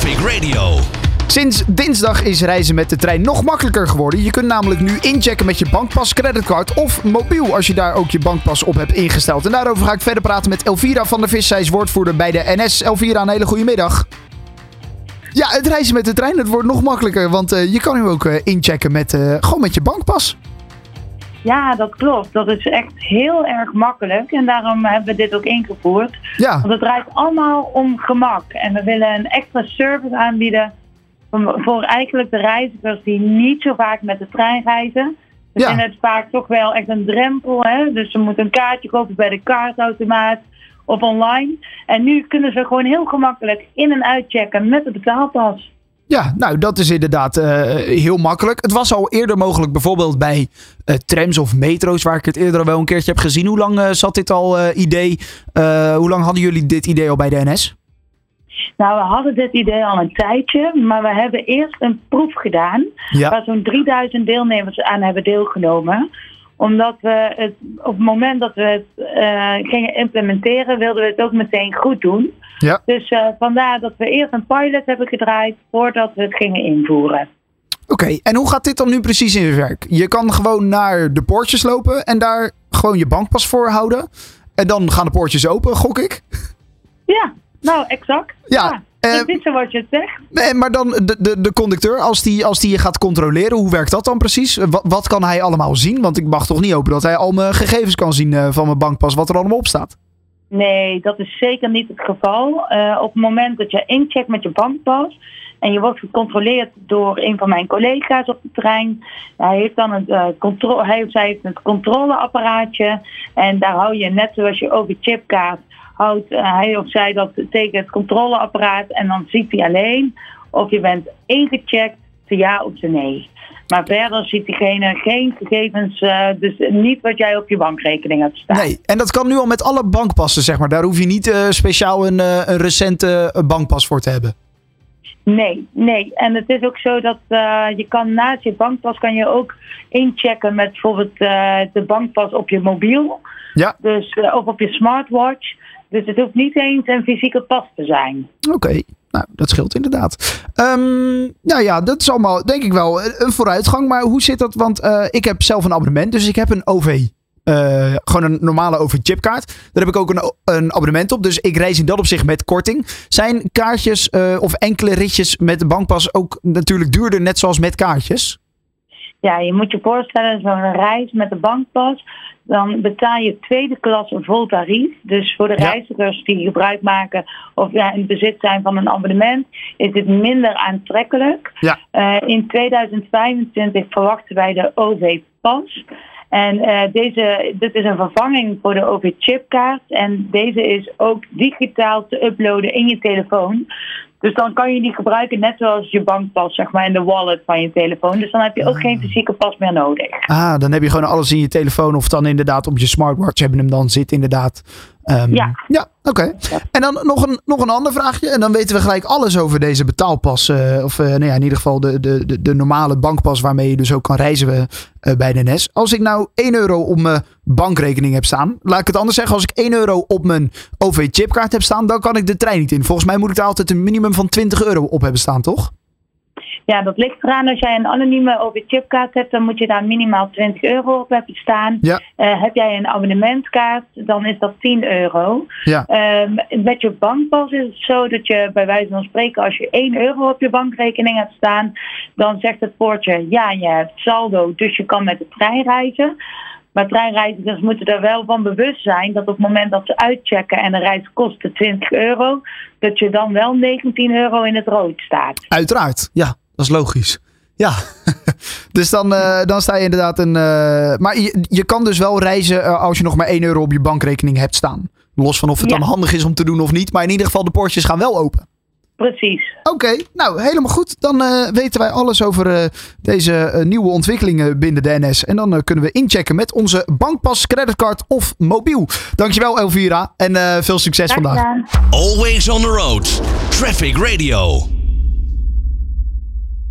Radio. Sinds dinsdag is reizen met de trein nog makkelijker geworden. Je kunt namelijk nu inchecken met je bankpas, creditcard of mobiel als je daar ook je bankpas op hebt ingesteld. En daarover ga ik verder praten met Elvira van der Vis. Zij is woordvoerder bij de NS. Elvira, een hele goede middag. Ja, het reizen met de trein het wordt nog makkelijker, want eh, je kan nu ook eh, inchecken met, eh, gewoon met je bankpas. Ja, dat klopt. Dat is echt heel erg makkelijk. En daarom hebben we dit ook ingevoerd. Ja, Want het draait allemaal om gemak. En we willen een extra service aanbieden voor, eigenlijk de reizigers die niet zo vaak met de trein reizen. We Ja. vinden het vaak toch wel echt een drempel. Hè? Dus ze moeten een kaartje kopen bij de kaartautomaat of online. En nu kunnen ze gewoon heel gemakkelijk in- en uitchecken met de betaalpas. Ja nou dat is inderdaad eh, heel makkelijk. Het was al eerder mogelijk bijvoorbeeld bij eh, trams of metro's, waar ik het eerder al wel een keertje heb gezien. Hoe lang eh, zat dit al idee? Hoe lang hadden jullie dit idee al bij de NS? Nou, we hadden dit idee al een tijdje, maar we hebben eerst een proef gedaan. Ja. waar zo'n 3000 deelnemers aan hebben deelgenomen. Omdat we het, op het moment dat we het eh, gingen implementeren, wilden we het ook meteen goed doen. Ja. Dus eh, vandaar dat we eerst een pilot hebben gedraaid voordat we het gingen invoeren. Oké, en hoe gaat dit dan nu precies in werk? Je kan gewoon naar de poortjes lopen en daar gewoon je bankpas voor houden. En dan gaan de poortjes open, gok ik. Ja, nou exact. Ja, dat is zoals je het zegt. Nee, maar dan de, de, de conducteur, als die, als die je gaat controleren, hoe werkt dat dan precies? Wat, wat kan hij allemaal zien? Want ik mag toch niet hopen dat hij al mijn gegevens kan zien eh, van mijn bankpas, wat er allemaal op staat. Nee, dat is zeker niet het geval. Eh, op het moment dat je incheckt met je bankpas en je wordt gecontroleerd door een van mijn collega's op de trein, hij heeft dan het, eh, contro- hij of zij heeft een controleapparaatje en daar hou je net zoals je ook een chipkaart houdt eh, hij of zij dat tegen het controleapparaat en dan ziet hij alleen of je bent ingecheckt, te ja of te nee. Maar verder ziet diegene geen gegevens, eh, dus niet wat jij op je bankrekening hebt staan. Nee, en dat kan nu al met alle bankpassen, zeg maar. Daar hoef je niet eh, speciaal een, een recente bankpas voor te hebben. Nee, nee. En het is ook zo dat je kan naast je bankpas kan je ook inchecken met bijvoorbeeld de bankpas op je mobiel. Ja. Dus, of op je smartwatch. Dus het hoeft niet eens een fysieke pas te zijn. Oké, nou, dat scheelt inderdaad. Ehm, nou ja, dat is allemaal, denk ik wel, een vooruitgang. Maar hoe zit dat? Want eh, ik heb zelf een abonnement, dus ik heb een OV. eh, gewoon een normale OV-chipkaart. Daar heb ik ook een, een abonnement op. Dus ik reis in dat opzicht met korting. Zijn kaartjes eh, of enkele ritjes met de bankpas ook natuurlijk duurder, net zoals met kaartjes? Ja, je moet je voorstellen, zo'n reis met de bankpas. Dan betaal je tweede klas een vol tarief. Dus voor de Ja. reizigers die gebruik maken of ja, in bezit zijn van een abonnement, is dit minder aantrekkelijk. Ja. Eh, in 2025 verwachten wij de OV-pas. En eh, deze, dit is een vervanging voor de OV-chipkaart. En deze is ook digitaal te uploaden in je telefoon. Dus dan kan je die gebruiken net zoals je bankpas, zeg maar, in de wallet van je telefoon. Dus dan heb je ook geen fysieke pas meer nodig. Ah, dan heb je gewoon alles in je telefoon of dan inderdaad op je smartwatch hebben hem dan zit inderdaad. Ehm, Ja. Ja, oké. En dan nog een, nog een ander vraagje. En dan weten we gelijk alles over deze betaalpas. eh, of eh, nou ja, in ieder geval de, de, de, de normale bankpas waarmee je dus ook kan reizen eh, bij de NS. Als ik nou 1 euro op mijn bankrekening heb staan. Laat ik het anders zeggen. Als ik 1 euro op mijn OV-chipkaart heb staan, dan kan ik de trein niet in. Volgens mij moet ik daar altijd een minimum van 20 euro op hebben staan, toch? Ja, dat ligt eraan. Als jij een anonieme OV-chipkaart hebt, dan moet je daar minimaal 20 euro op hebben staan. Ja. Eh, heb jij een abonnementkaart, dan is dat 10 euro. Ja. Ehm, met je bankpas is het zo dat je bij wijze van spreken, als je 1 euro op je bankrekening hebt staan, dan zegt het poortje, ja, je hebt saldo, dus je kan met de trein reizen. Maar treinreizigers moeten er wel van bewust zijn dat op het moment dat ze uitchecken en de reis kostte 20 euro, dat je dan wel 19 euro in het rood staat. Uiteraard, ja, dat is logisch. Ja, dus dan, eh, dan sta je inderdaad een. eh, maar je, je kan dus wel reizen eh, als je nog maar 1 euro op je bankrekening hebt staan. Los van of het Ja. dan handig is om te doen of niet. Maar in ieder geval, de poortjes gaan wel open. Precies. Oké, nou helemaal goed. Dan eh, weten wij alles over eh, deze nieuwe ontwikkelingen binnen de NS. En dan kunnen we inchecken met onze bankpas, creditcard of mobiel. Dankjewel Elvira en eh, veel succes vandaag. Always on the road. Traffic Radio.